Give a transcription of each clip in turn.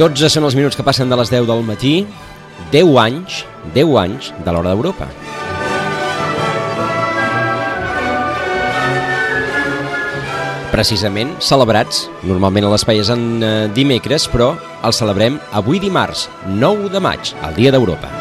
12 són els minuts que passen de les 10 del matí. 10 anys, 10 anys de l'hora d'Europa. Precisament celebrats, normalment a l'espai és en eh, dimecres, però el celebrem avui dimarts, 9 de maig, el Dia d'Europa.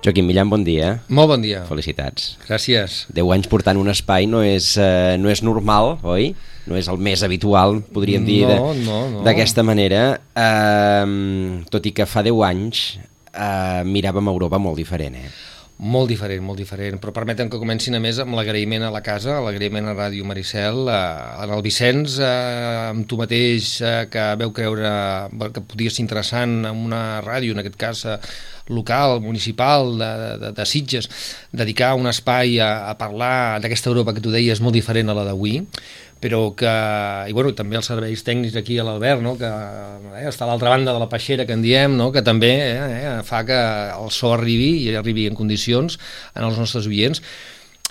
Joaquim Millan, bon dia. Molt bon dia. Felicitats. Gràcies. 10 anys portant un espai no és, eh, no és normal, oi? No és el més habitual, podríem dir, no, no, no. d'aquesta manera. Eh, tot i que fa 10 anys eh, miràvem Europa molt diferent, eh? Molt diferent, molt diferent, però permeten que comencin a més amb l'agraïment a la casa, l'agraïment a Ràdio Maricel, a, el Vicenç, a, amb tu mateix, a, que veu creure que podia ser interessant en una ràdio, en aquest cas a, local, municipal de, de, de Sitges, dedicar un espai a, a parlar d'aquesta Europa que tu deies molt diferent a la d'avui, però que, i bueno, també els serveis tècnics aquí a l'Albert, no? que eh, està a l'altra banda de la peixera que en diem, no? que també eh, eh, fa que el so arribi i arribi en condicions en els nostres oients,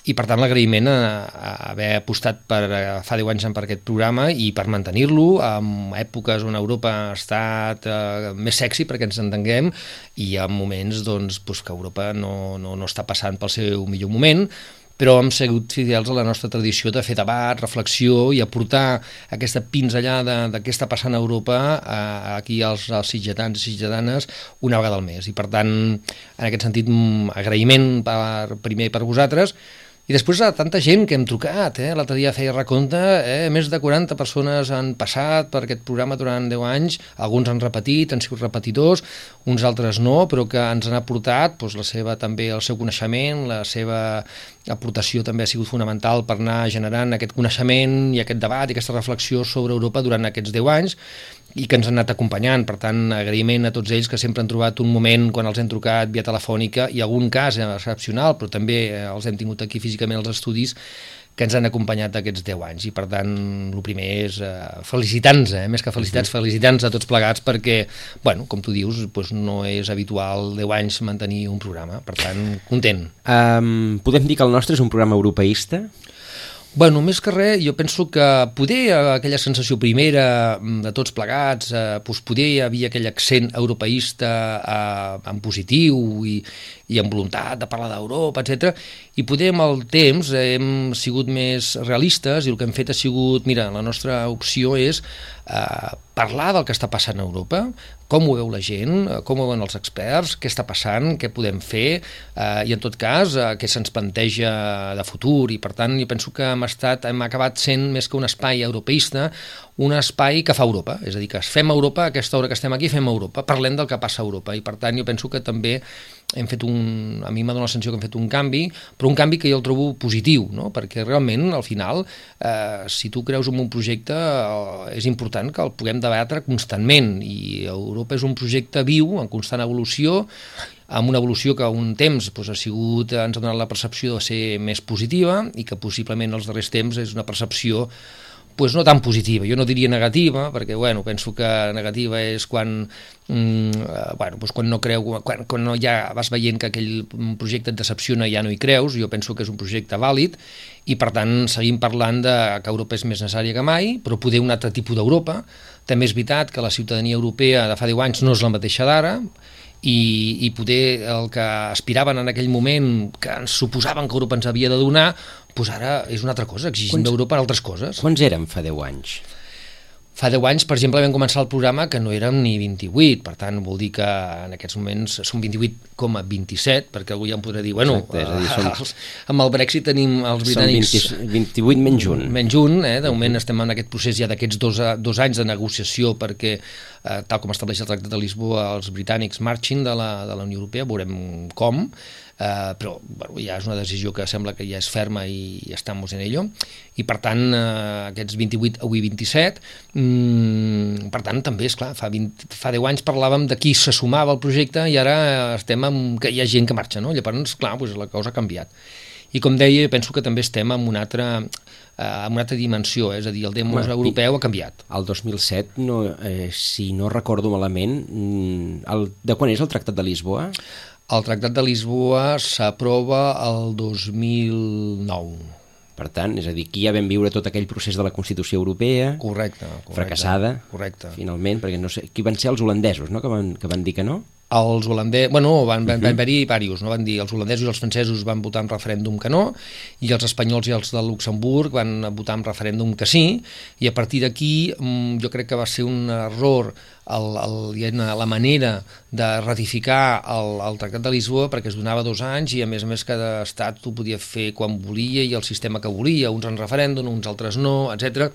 i per tant l'agraïment a, a haver apostat per, fa 10 anys per aquest programa i per mantenir-lo en èpoques on Europa ha estat eh, més sexy perquè ens entenguem i en moments doncs, doncs, que Europa no, no, no està passant pel seu millor moment però hem sigut fidels a la nostra tradició de fer debat, reflexió i aportar aquesta pinzellada està passant a Europa eh, aquí als, als sitgetans i sitgetanes una vegada al mes. I per tant, en aquest sentit, agraïment per, primer per vosaltres, i després a tanta gent que hem trucat, eh? l'altre dia feia recompte, eh? més de 40 persones han passat per aquest programa durant 10 anys, alguns han repetit, han sigut repetidors, uns altres no, però que ens han aportat doncs, la seva, també el seu coneixement, la seva aportació també ha sigut fonamental per anar generant aquest coneixement i aquest debat i aquesta reflexió sobre Europa durant aquests 10 anys i que ens han anat acompanyant. Per tant, agraïment a tots ells que sempre han trobat un moment quan els hem trucat via telefònica i algun cas excepcional, però també eh, els hem tingut aquí físicament als estudis que ens han acompanyat aquests 10 anys i per tant el primer és eh, felicitar-nos, eh? més que felicitats, felicitar-nos a tots plegats perquè, bueno, com tu dius, pues no és habitual 10 anys mantenir un programa, per tant, content. Um, podem dir que el nostre és un programa europeista? Bueno, més que res, jo penso que poder eh, aquella sensació primera mm, de tots plegats, eh, doncs poder hi havia aquell accent europeista eh, en positiu i, i amb voluntat de parlar d'Europa, etc. I poder amb el temps hem sigut més realistes i el que hem fet ha sigut, mira, la nostra opció és eh, parlar del que està passant a Europa, com ho veu la gent, eh, com ho veuen els experts, què està passant, què podem fer, eh, i en tot cas, eh, què se'ns planteja de futur, i per tant jo penso que hem, estat, hem acabat sent més que un espai europeista, un espai que fa Europa, és a dir, que fem Europa, aquesta hora que estem aquí fem Europa, parlem del que passa a Europa, i per tant jo penso que també hem fet un, a mi m'ha donat la sensació que hem fet un canvi, però un canvi que jo el trobo positiu, no? perquè realment, al final, eh, si tu creus en un projecte, eh, és important que el puguem debatre constantment, i Europa és un projecte viu, en constant evolució, amb una evolució que un temps doncs, ha sigut, ens ha donat la percepció de ser més positiva i que possiblement els darrers temps és una percepció pues no tan positiva. Jo no diria negativa, perquè bueno, penso que negativa és quan, mm, eh, bueno, pues quan no creu, quan, quan no ja vas veient que aquell projecte et decepciona i ja no hi creus, jo penso que és un projecte vàlid i per tant seguim parlant de que Europa és més necessària que mai, però poder un altre tipus d'Europa. També és veritat que la ciutadania europea de fa 10 anys no és la mateixa d'ara, i, i poder el que aspiraven en aquell moment, que ens suposaven que Europa ens havia de donar, doncs ara és una altra cosa, exigim d'Europa altres coses. Quants érem fa 10 anys? Fa 10 anys, per exemple, vam començar el programa que no érem ni 28, per tant, vol dir que en aquests moments som 28,27, perquè algú ja em podrà dir, bueno, Exacte, és a dir, som... els, amb el Brexit tenim els britànics... Som 20, 28 menys un. Menys un, eh? de moment estem en aquest procés ja d'aquests dos, dos anys de negociació perquè, eh, tal com estableix el Tractat de Lisboa, els britànics marxin de la, de la Unió Europea, veurem com, eh, però bueno, ja és una decisió que sembla que ja és ferma i, i estem en ello, i per tant eh, aquests 28, avui 27, mm, per tant també, és clar, fa, 20, fa 10 anys parlàvem de qui se sumava al projecte i ara estem amb que hi ha gent que marxa, no? llavors, clar, doncs la cosa ha canviat. I com deia, penso que també estem en una altra, eh, en una altra dimensió, eh? és a dir, el demos bueno, europeu ha canviat. El 2007, no, eh, si no recordo malament, mm, el, de quan és el Tractat de Lisboa? El Tractat de Lisboa s'aprova el 2009. Per tant, és a dir, aquí ja vam viure tot aquell procés de la Constitució Europea, correcte, correcte fracassada, correcte. finalment, perquè no sé, qui van ser els holandesos, no?, que van, que van dir que no? Els holandesos, bueno, van, van, van haver-hi diversos, no? van dir els holandesos i els francesos van votar en referèndum que no, i els espanyols i els de Luxemburg van votar en referèndum que sí, i a partir d'aquí mm, jo crec que va ser un error el, el, la manera de ratificar el, el Tractat de Lisboa perquè es donava dos anys i a més a més cada estat ho podia fer quan volia i el sistema que volia, uns en referèndum, uns altres no, etc.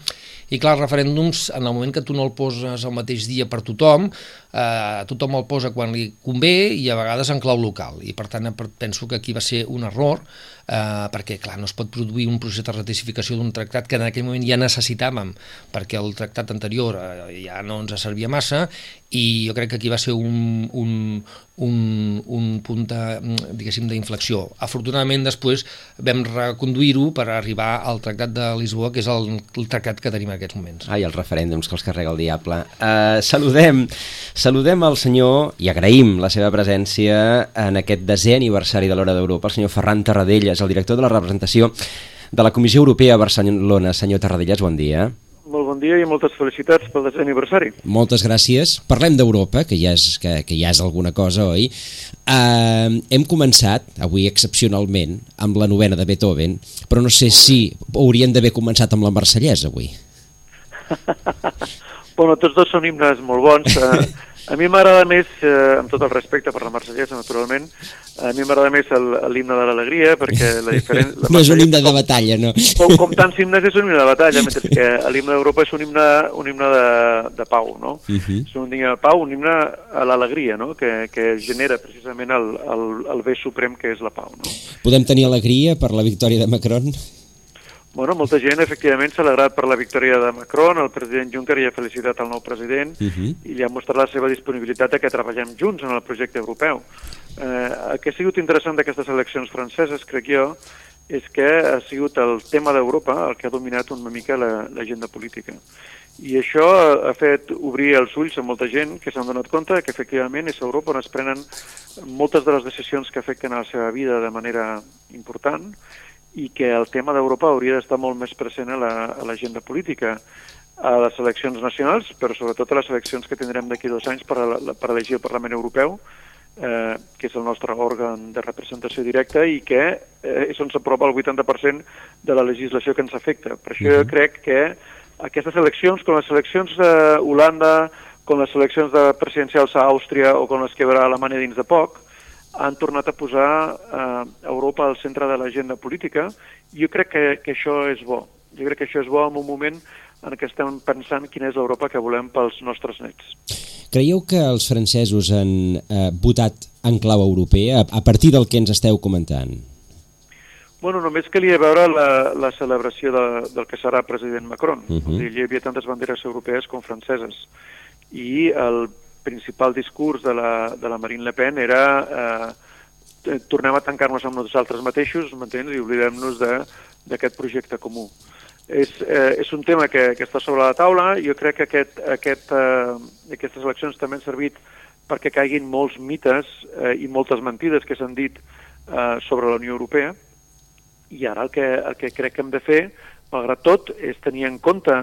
I clar, referèndums, en el moment que tu no el poses el mateix dia per tothom, eh, tothom el posa quan li convé i a vegades en clau local. I per tant penso que aquí va ser un error eh, perquè clar, no es pot produir un procés de ratificació d'un tractat que en aquell moment ja necessitàvem perquè el tractat anterior eh, ja no ens servia massa i jo crec que aquí va ser un, un, un, un punt d'inflexió. Afortunadament després vam reconduir-ho per arribar al Tractat de Lisboa, que és el, el tractat que tenim en aquests moments. Ai, els referèndums que els carrega el diable. Uh, saludem, saludem al senyor i agraïm la seva presència en aquest desè aniversari de l'Hora d'Europa, el senyor Ferran Tarradellas, el director de la representació de la Comissió Europea a Barcelona. Senyor Tarradellas, bon dia. Molt bon dia i moltes felicitats pel desè aniversari. Moltes gràcies. Parlem d'Europa, que, ja és, que, que ja és alguna cosa, oi? Uh, hem començat, avui excepcionalment, amb la novena de Beethoven, però no sé si hauríem d'haver començat amb la Marsellesa avui. bueno, tots dos són himnes molt bons. Uh, A mi m'agrada més, eh, amb tot el respecte per la Marsellesa, naturalment, a mi m'agrada més l'himne de l'alegria, perquè la diferència... no és un himne de batalla, no? Com, com tants himnes és un himne de batalla, mentre que l'himne d'Europa és un himne, un himne de, de pau, no? Uh -huh. És un himne de pau, un himne a l'alegria, no? Que, que genera precisament el, el, el bé suprem que és la pau, no? Podem tenir alegria per la victòria de Macron? Bueno, molta gent efectivament s'ha alegrat per la victòria de Macron, el president Juncker ja ha felicitat el nou president uh -huh. i li ha mostrat la seva disponibilitat a que treballem junts en el projecte europeu. Eh, el que ha sigut interessant d'aquestes eleccions franceses, crec jo, és que ha sigut el tema d'Europa el que ha dominat una mica l'agenda política. I això ha fet obrir els ulls a molta gent que s'han donat compte que efectivament és Europa on es prenen moltes de les decisions que afecten a la seva vida de manera important i que el tema d'Europa hauria d'estar molt més present a l'agenda la, política a les eleccions nacionals, però sobretot a les eleccions que tindrem d'aquí dos anys per, a, per elegir el Parlament Europeu, eh, que és el nostre òrgan de representació directa i que eh, és on s'aprova el 80% de la legislació que ens afecta. Per això uh -huh. jo crec que aquestes eleccions, com les eleccions d'Holanda, com les eleccions de presidencials a Àustria o com les que haurà a Alemanya dins de poc, han tornat a posar eh, Europa al centre de l'agenda política i jo crec que, que això és bo. Jo crec que això és bo en un moment en què estem pensant quina és l'Europa que volem pels nostres nets. Creieu que els francesos han eh, votat en clau europea a, a partir del que ens esteu comentant? Bueno, només calia veure la, la celebració de, del que serà president Macron. Uh -huh. dir, hi havia tantes banderes europees com franceses. I el principal discurs de la, de la Marine Le Pen era eh, tornem a tancar-nos amb nosaltres mateixos, m'entens, i oblidem-nos d'aquest projecte comú. és, eh, és un tema que, que està sobre la taula. Jo crec que aquest, aquest, eh, aquestes eleccions també han servit perquè caiguin molts mites eh, i moltes mentides que s'han dit eh, sobre la Unió Europea. I ara el que, el que crec que hem de fer, malgrat tot, és tenir en compte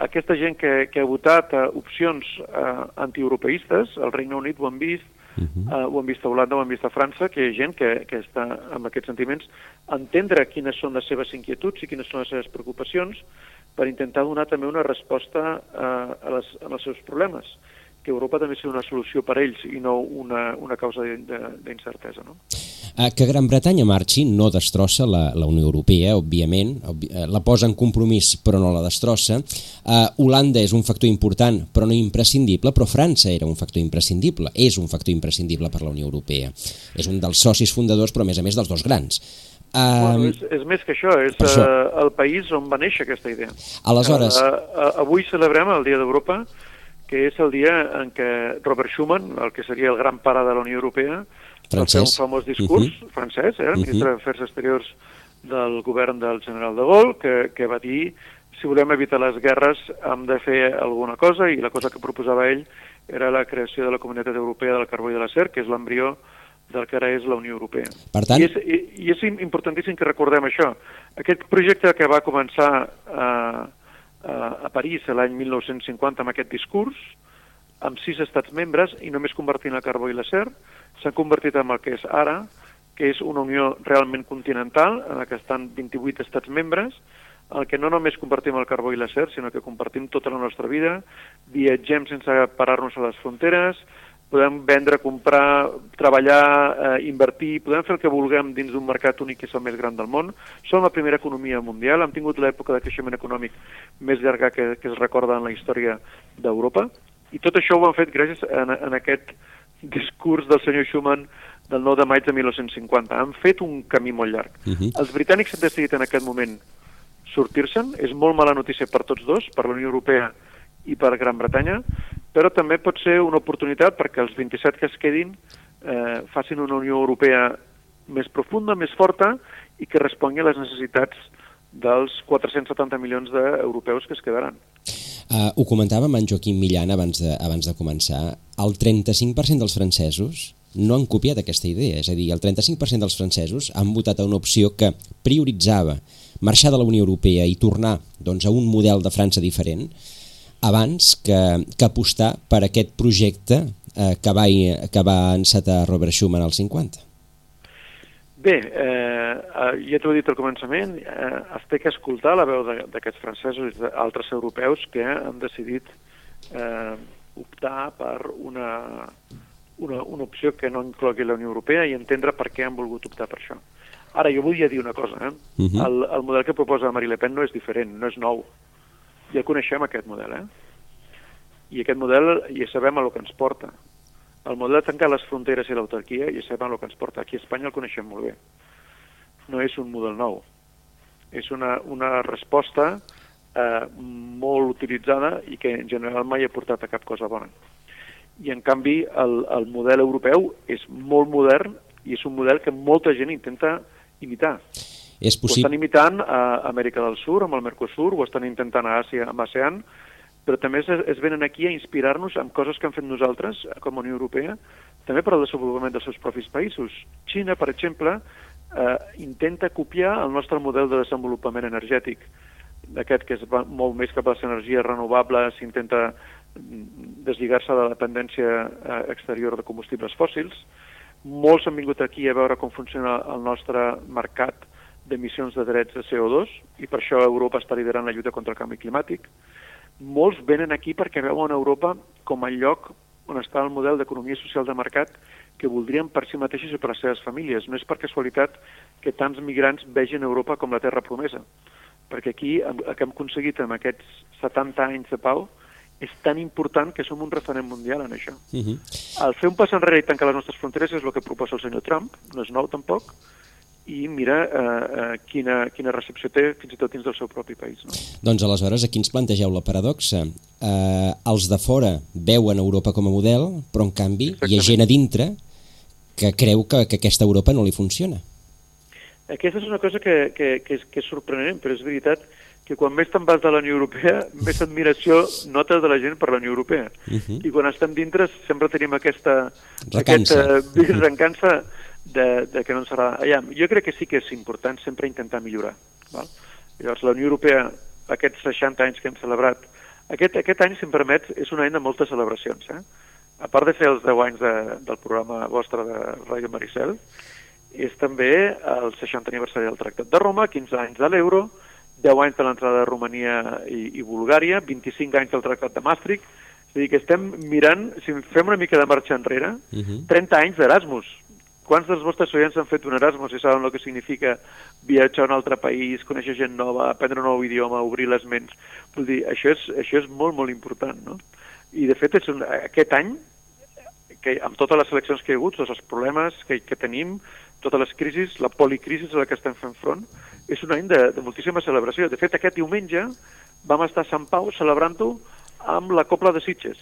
aquesta gent que, que ha votat uh, opcions uh, antieuropeistes, al Regne Unit ho han vist, uh -huh. uh, ho han vist a Holanda, ho han vist a França, que hi ha gent que, que està amb aquests sentiments, entendre quines són les seves inquietuds i quines són les seves preocupacions per intentar donar també una resposta uh, a, les, a els seus problemes que Europa també sigui una solució per a ells i no una, una causa d'incertesa. No? Eh, que Gran Bretanya marxi no destrossa la, la Unió Europea, òbviament, eh, la posa en compromís però no la destrossa. Uh, Holanda és un factor important però no imprescindible, però França era un factor imprescindible, és un factor imprescindible per la Unió Europea. És un dels socis fundadors però a més a més dels dos grans. Uh, bueno, és, és més que això, és això. Uh, el país on va néixer aquesta idea. Aleshores... Uh, uh, avui celebrem el Dia d'Europa, que és el dia en què Robert Schuman, el que seria el gran pare de la Unió Europea, francès. va fer un famós discurs uh -huh. francès, eh, ministre uh -huh. d'Afers Exteriors del govern del general de Gaulle, que, que va dir si volem evitar les guerres hem de fer alguna cosa i la cosa que proposava ell era la creació de la Comunitat Europea del Carbó i de l'Acer, que és l'embrió del que ara és la Unió Europea. Per tant... I, és, i, I és importantíssim que recordem això. Aquest projecte que va començar a, a, París l'any 1950 amb aquest discurs, amb sis estats membres i només convertint el carbó i l'acer, s'han convertit en el que és ara, que és una unió realment continental, en la que estan 28 estats membres, el que no només compartim el carbó i l'acer, sinó que compartim tota la nostra vida, viatgem sense parar-nos a les fronteres, podem vendre, comprar, treballar, eh, invertir, podem fer el que vulguem dins d'un mercat únic que és el més gran del món. Som la primera economia mundial, hem tingut l'època de creixement econòmic més llarga que, que es recorda en la història d'Europa, i tot això ho han fet gràcies a, en aquest discurs del senyor Schuman del 9 de maig de 1950. Han fet un camí molt llarg. Uh -huh. Els britànics han decidit en aquest moment sortir-se'n. És molt mala notícia per tots dos, per la Unió Europea i per Gran Bretanya, però també pot ser una oportunitat perquè els 27 que es quedin eh, facin una Unió Europea més profunda, més forta i que respongui a les necessitats dels 470 milions d'europeus que es quedaran. Uh, ho comentava amb en Joaquim Millan abans de, abans de començar. El 35% dels francesos no han copiat aquesta idea. És a dir, el 35% dels francesos han votat a una opció que prioritzava marxar de la Unió Europea i tornar doncs, a un model de França diferent abans que, que apostar per aquest projecte eh, que, va, que va encetar Robert Schuman als 50. Bé, eh, eh, ja t'ho he dit al començament, eh, es té que escoltar la veu d'aquests francesos i d'altres europeus que han decidit eh, optar per una, una, una opció que no inclogui la Unió Europea i entendre per què han volgut optar per això. Ara, jo volia dir una cosa, eh? Uh -huh. el, el model que proposa Marie Le Pen no és diferent, no és nou. Ja coneixem aquest model, eh? I aquest model ja sabem a lo que ens porta el model de tancar les fronteres i l'autarquia, i sabem el que ens porta aquí a Espanya, el coneixem molt bé. No és un model nou. És una, una resposta eh, molt utilitzada i que en general mai ha portat a cap cosa bona. I en canvi el, el model europeu és molt modern i és un model que molta gent intenta imitar. És possible... Ho estan imitant a Amèrica del Sur, amb el Mercosur, ho estan intentant a Àsia amb ASEAN, però també es, es venen aquí a inspirar-nos amb coses que han fet nosaltres, com a Unió Europea, també per al desenvolupament dels seus propis països. Xina, per exemple, eh, intenta copiar el nostre model de desenvolupament energètic, d'aquest que es va molt més cap a les energies renovables, s'intenta deslligar-se de la dependència eh, exterior de combustibles fòssils. Molts han vingut aquí a veure com funciona el nostre mercat d'emissions de drets de CO2 i per això Europa està liderant la lluita contra el canvi climàtic molts venen aquí perquè veuen Europa com el lloc on està el model d'economia social de mercat que voldrien per si mateixos i per les seves famílies. No és per casualitat que tants migrants vegin Europa com la terra promesa, perquè aquí el que hem aconseguit amb aquests 70 anys de pau és tan important que som un referent mundial en això. Uh -huh. El fer un pas enrere i tancar les nostres fronteres és el que proposa el senyor Trump, no és nou tampoc, i mira eh, eh, quina, quina recepció té fins i tot dins del seu propi país. No? Doncs aleshores aquí ens plantegeu la paradoxa. Eh, els de fora veuen Europa com a model, però en canvi Exactament. hi ha gent a dintre que creu que, que aquesta Europa no li funciona. Aquesta és una cosa que, que, que, és, que és sorprenent, però és veritat que quan més te'n vas de la Unió Europea, més admiració notes de la gent per la Unió Europea. Uh -huh. I quan estem dintre sempre tenim aquesta... Recança. Aquesta recança de, de que no ens agrada. Allà, jo crec que sí que és important sempre intentar millorar. Val? Llavors, la Unió Europea, aquests 60 anys que hem celebrat, aquest, aquest any, si em permets, és un any de moltes celebracions. Eh? A part de ser els 10 anys de, del programa vostre de Ràdio Maricel, és també el 60 aniversari del Tractat de Roma, 15 anys de l'euro, 10 anys de l'entrada de Romania i, i Bulgària, 25 anys del Tractat de Maastricht, és a dir, que estem mirant, si fem una mica de marxa enrere, uh -huh. 30 anys d'Erasmus. Quants dels vostres oients han fet un Erasmus i saben el que significa viatjar a un altre país, conèixer gent nova, aprendre un nou idioma, obrir les ments? Vull dir, això és, això és molt, molt important, no? I, de fet, és un, aquest any, que amb totes les eleccions que hi ha hagut, tots els problemes que, que tenim, totes les crisis, la policrisis a la que estem fent front, és un any de, de moltíssima celebració. De fet, aquest diumenge vam estar a Sant Pau celebrant-ho amb la Copla de Sitges,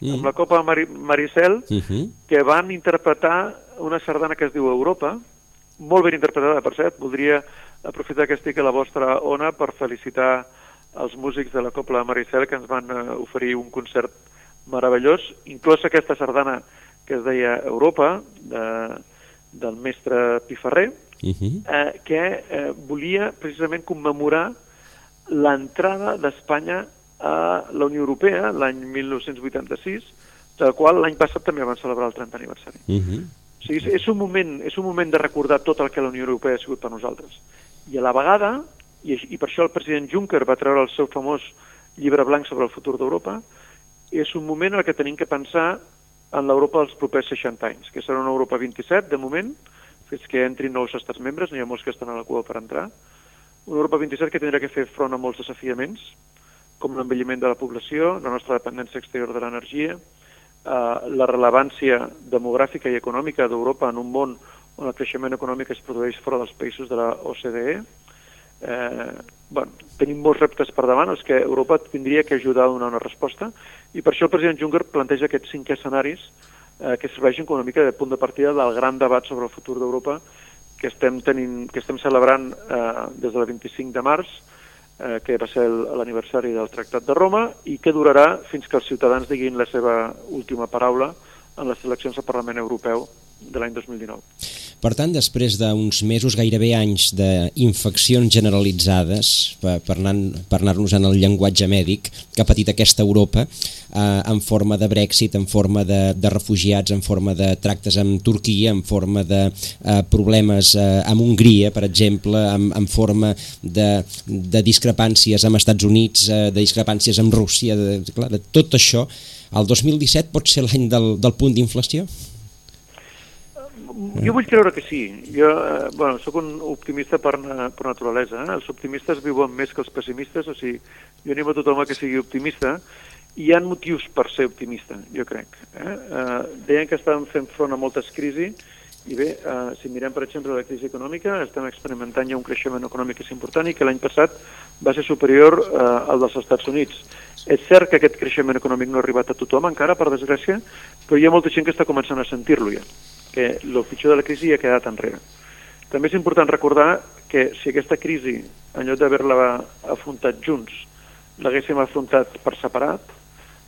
mm. amb la Copa Mari Maricel, uh. -huh. que van interpretar una sardana que es diu Europa, molt ben interpretada, per cert. Voldria aprofitar que estic a la vostra ona per felicitar els músics de la Copla Maricel que ens van uh, oferir un concert meravellós, inclòs aquesta sardana que es deia Europa, de, del mestre Piferrer, Uh -huh. eh, que eh, volia precisament commemorar l'entrada d'Espanya a la Unió Europea l'any 1986, del qual l'any passat també van celebrar el 30 aniversari. Uh -huh. O sigui, és, és, un moment, és un moment de recordar tot el que la Unió Europea ha sigut per nosaltres. I a la vegada, i, i per això el president Juncker va treure el seu famós llibre blanc sobre el futur d'Europa, és un moment en que tenim que pensar en l'Europa dels propers 60 anys, que serà una Europa 27, de moment, fins que entrin nous estats membres, n'hi ha molts que estan a la cua per entrar, una Europa 27 que tindrà que fer front a molts desafiaments, com l'envelliment de la població, la nostra dependència exterior de l'energia, la rellevància demogràfica i econòmica d'Europa en un món on el creixement econòmic es produeix fora dels països de la OCDE. Eh, bueno, tenim molts reptes per davant, els que Europa tindria que ajudar a donar una resposta, i per això el president Juncker planteja aquests cinc escenaris eh, que serveixen com una mica de punt de partida del gran debat sobre el futur d'Europa que estem, tenint, que estem celebrant eh, des del 25 de març, eh, que va ser l'aniversari del Tractat de Roma, i que durarà fins que els ciutadans diguin la seva última paraula en les eleccions al Parlament Europeu de l'any 2019. Per tant, després d'uns mesos, gairebé anys d'infeccions generalitzades, per, per anar- anar-nos en el llenguatge mèdic, que ha patit aquesta Europa, eh, en forma de Brexit, en forma de, de refugiats, en forma de tractes amb Turquia, en forma de eh, problemes eh, amb Hongria, per exemple, en, en forma de, de discrepàncies amb Estats Units, eh, de discrepàncies amb Rússia, de, clar, de tot això, el 2017 pot ser l'any del, del punt d'inflació? Jo vull creure que sí. Jo, eh, bueno, sóc un optimista per, per naturalesa. Eh? Els optimistes viuen més que els pessimistes, o sigui, jo animo a tothom que sigui optimista, hi ha motius per ser optimista, jo crec. Eh? Eh, deien que estàvem fent front a moltes crisis, i bé, eh, si mirem, per exemple, la crisi econòmica, estem experimentant ja un creixement econòmic que és important i que l'any passat va ser superior eh, al dels Estats Units. És cert que aquest creixement econòmic no ha arribat a tothom encara, per desgràcia, però hi ha molta gent que està començant a sentir-lo ja, que el pitjor de la crisi ja ha quedat enrere. També és important recordar que si aquesta crisi, en lloc d'haver-la afrontat junts, l'haguéssim afrontat per separat,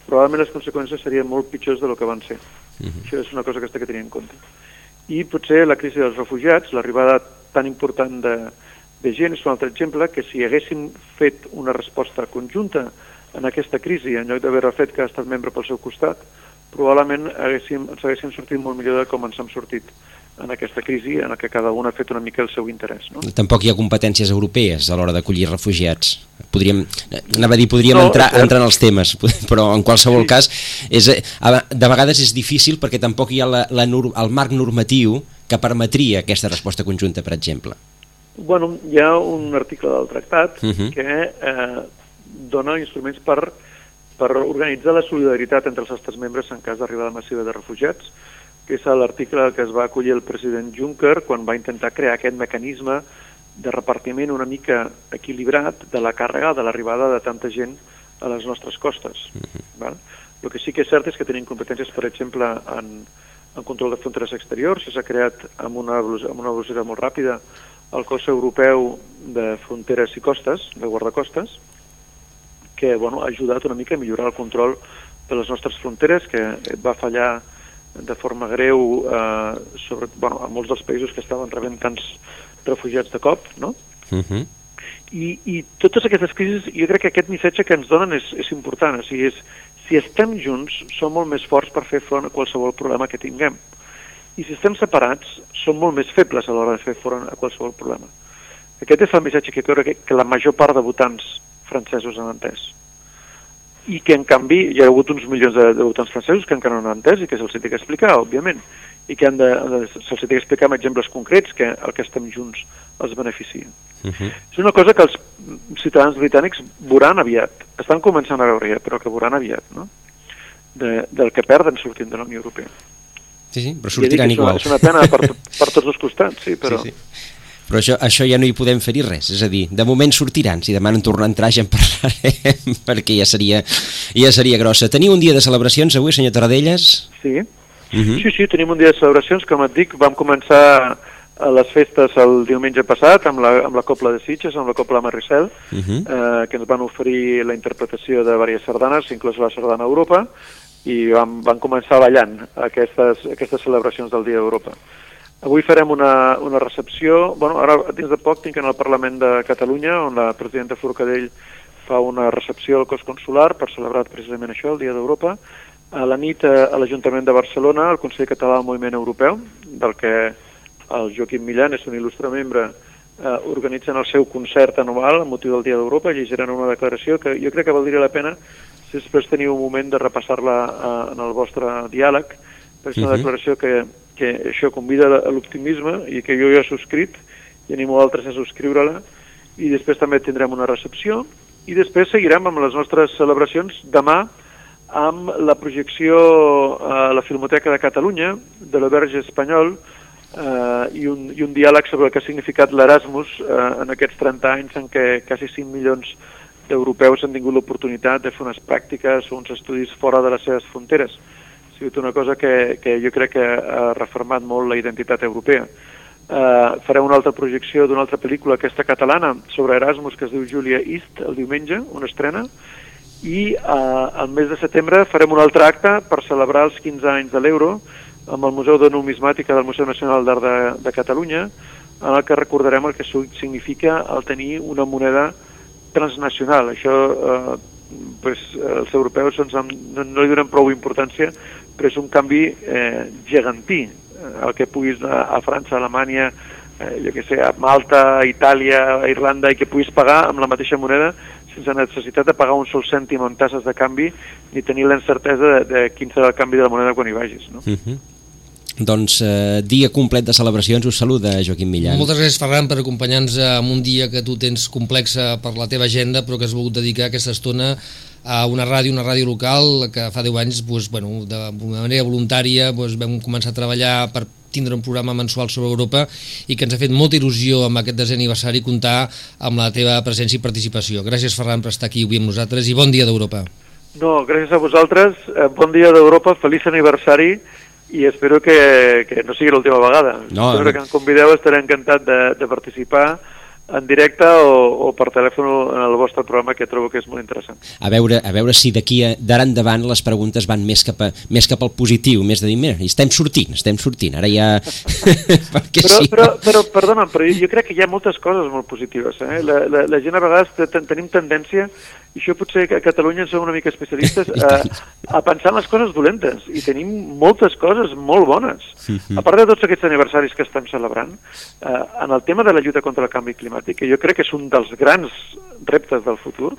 probablement les conseqüències serien molt pitjors de lo que van ser. Uh -huh. Això és una cosa que s'ha de tenir en compte. I potser la crisi dels refugiats, l'arribada tan important de, de gent, és un altre exemple que si haguéssim fet una resposta conjunta en aquesta crisi, en lloc d'haver fet cada estat membre pel seu costat, probablement haguéssim, ens haguéssim sortit molt millor de com ens hem sortit en aquesta crisi en què cada un ha fet una mica el seu interès. No? Tampoc hi ha competències europees a l'hora d'acollir refugiats. Podríem, eh, anava a dir, podríem No, entrar, entrar en els temes, però en qualsevol Sí. cas, és, eh, de vegades és difícil perquè tampoc hi ha la, la, el marc normatiu que permetria aquesta resposta conjunta, per exemple. Bueno, hi ha un article del tractat uh Mhm. -huh. que eh, dona instruments per, per organitzar la solidaritat entre els estats membres en cas d'arribada massiva de refugiats, que és l'article que es va acollir el president Juncker quan va intentar crear aquest mecanisme de repartiment una mica equilibrat de la càrrega de l'arribada de tanta gent a les nostres costes. Uh -huh. val? El que sí que és cert és que tenim competències, per exemple, en, en control de fronteres exteriors, s'ha creat amb una, amb una velocitat molt ràpida el cos europeu de fronteres i costes, de guardacostes, que bueno, ha ajudat una mica a millorar el control de les nostres fronteres, que va fallar de forma greu eh, sobre, bueno, a molts dels països que estaven rebent tants refugiats de cop, no? Uh -huh. I, I totes aquestes crisis, jo crec que aquest missatge que ens donen és, és important, o sigui, és, si estem junts, som molt més forts per fer front a qualsevol problema que tinguem. I si estem separats, som molt més febles a l'hora de fer front a qualsevol problema. Aquest és el missatge que crec que, que la major part de votants francesos han entès i que en canvi hi ha hagut uns milions de, de votants francesos que encara no han entès i que se'ls té que explicar, òbviament, i que han de, de, se'ls té que explicar amb exemples concrets que el que estem junts els beneficia. Uh -huh. És una cosa que els ciutadans britànics veuran aviat, estan començant a veure ja, però que veuran aviat, no? De, del que perden sortint de la Unió Europea. Sí, sí, però sortiran igual. Una, és una pena per, per tots els costats, sí, però... Sí, sí. Però això, això ja no hi podem fer-hi res, és a dir, de moment sortiran, si demà no tornar a entrar ja en parlarem, perquè ja seria, ja seria grossa. Teniu un dia de celebracions avui, senyor Taradelles? Sí, uh -huh. sí, sí, tenim un dia de celebracions, com et dic, vam començar a les festes el diumenge passat amb la, amb la Copla de Sitges, amb la Copla Maricel, uh -huh. eh, que ens van oferir la interpretació de diverses sardanes, inclús la sardana Europa, i vam, van començar ballant aquestes, aquestes celebracions del Dia d'Europa. Avui farem una, una recepció, bueno, ara dins de poc tinc en el Parlament de Catalunya, on la presidenta Forcadell fa una recepció al cos consular per celebrar precisament això, el Dia d'Europa. A la nit a l'Ajuntament de Barcelona, el Consell Català del Moviment Europeu, del que el Joaquim Millan és un il·lustre membre, eh, organitzen el seu concert anual amb motiu del Dia d'Europa, llegiran una declaració que jo crec que valdria la pena si després teniu un moment de repassar-la eh, en el vostre diàleg, perquè és una uh -huh. declaració que, que això convida a l'optimisme i que jo ja he subscrit i animo altres a subscriure-la i després també tindrem una recepció i després seguirem amb les nostres celebracions demà amb la projecció a la Filmoteca de Catalunya de l'Auberge Espanyol eh, i, un, i un diàleg sobre el que ha significat l'Erasmus eh, en aquests 30 anys en què quasi 5 milions d'europeus han tingut l'oportunitat de fer unes pràctiques o uns estudis fora de les seves fronteres. Sigut una cosa que, que jo crec que ha reformat molt la identitat europea. Uh, farem una altra projecció d'una altra pel·lícula, aquesta catalana, sobre Erasmus, que es diu Julia East, el diumenge, una estrena, i uh, al mes de setembre farem un altre acte per celebrar els 15 anys de l'euro, amb el Museu de Numismàtica del Museu Nacional d'Art de, de Catalunya, en el que recordarem el que significa el tenir una moneda transnacional. Això eh, pues, els europeus doncs, no, no li donen prou importància, però és un canvi eh, gegantí. El que puguis anar a França, a Alemanya, eh, jo que sé, a Malta, a Itàlia, a Irlanda, i que puguis pagar amb la mateixa moneda sense necessitat de pagar un sol cèntim en tasses de canvi ni tenir l'encertesa de, de quin serà el canvi de la moneda quan hi vagis. No? Uh -huh. Doncs eh, dia complet de celebracions, us saluda Joaquim Millan. Moltes gràcies, Ferran, per acompanyar-nos en un dia que tu tens complexa per la teva agenda, però que has volgut dedicar aquesta estona a una ràdio, una ràdio local, que fa 10 anys, doncs, bueno, de manera voluntària, doncs, vam començar a treballar per tindre un programa mensual sobre Europa i que ens ha fet molta il·lusió amb aquest desè aniversari comptar amb la teva presència i participació. Gràcies, Ferran, per estar aquí avui amb nosaltres i bon dia d'Europa. No, gràcies a vosaltres, eh, bon dia d'Europa, feliç aniversari i espero que, que no sigui l'última vegada. No, espero no. que em convideu, estaré encantat de, de participar en directe o, o per telèfon en el vostre programa que trobo que és molt interessant. A veure, a veure si d'aquí d'ara endavant les preguntes van més cap, a, més cap al positiu, més de dir, mira, estem sortint, estem sortint, ara ja... Perquè Però, sí, però, però, perdona, però jo crec que hi ha moltes coses molt positives. Eh? La, la, la gent a vegades te- ten- tenim tendència, i això potser a Catalunya en som una mica especialistes, a, a pensar en les coses dolentes, i tenim moltes coses molt bones. A part de tots aquests aniversaris que estem celebrant, eh, en el tema de la lluita contra el canvi climàtic, que jo crec que és un dels grans reptes del futur,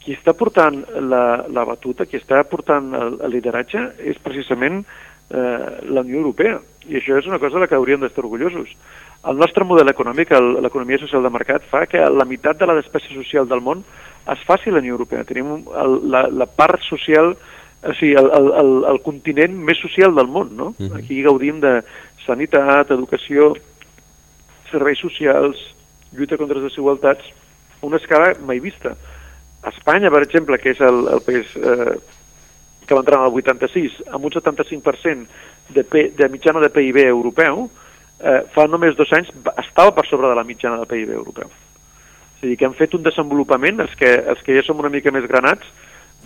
qui està portant la, la batuta, qui està portant el, el lideratge, és precisament eh, la Unió Europea. I això és una cosa de la que hauríem d'estar orgullosos. El nostre model econòmic, l'economia social de mercat, fa que la meitat de la despesa social del món es faci a la Unió Europea. Tenim el, la, la part social, o sigui, el, el, el, el continent més social del món, no? Mhm. Aquí gaudim de sanitat, educació, serveis socials, lluita contra les desigualtats, a una escala mai vista. Espanya, per exemple, que és el, el país eh, que va entrar en el 86, amb un 75% de, P, de mitjana de PIB europeu, eh, fa només dos anys estava per sobre de la mitjana del PIB europeu. És a dir, que hem fet un desenvolupament, els que, els que ja som una mica més granats,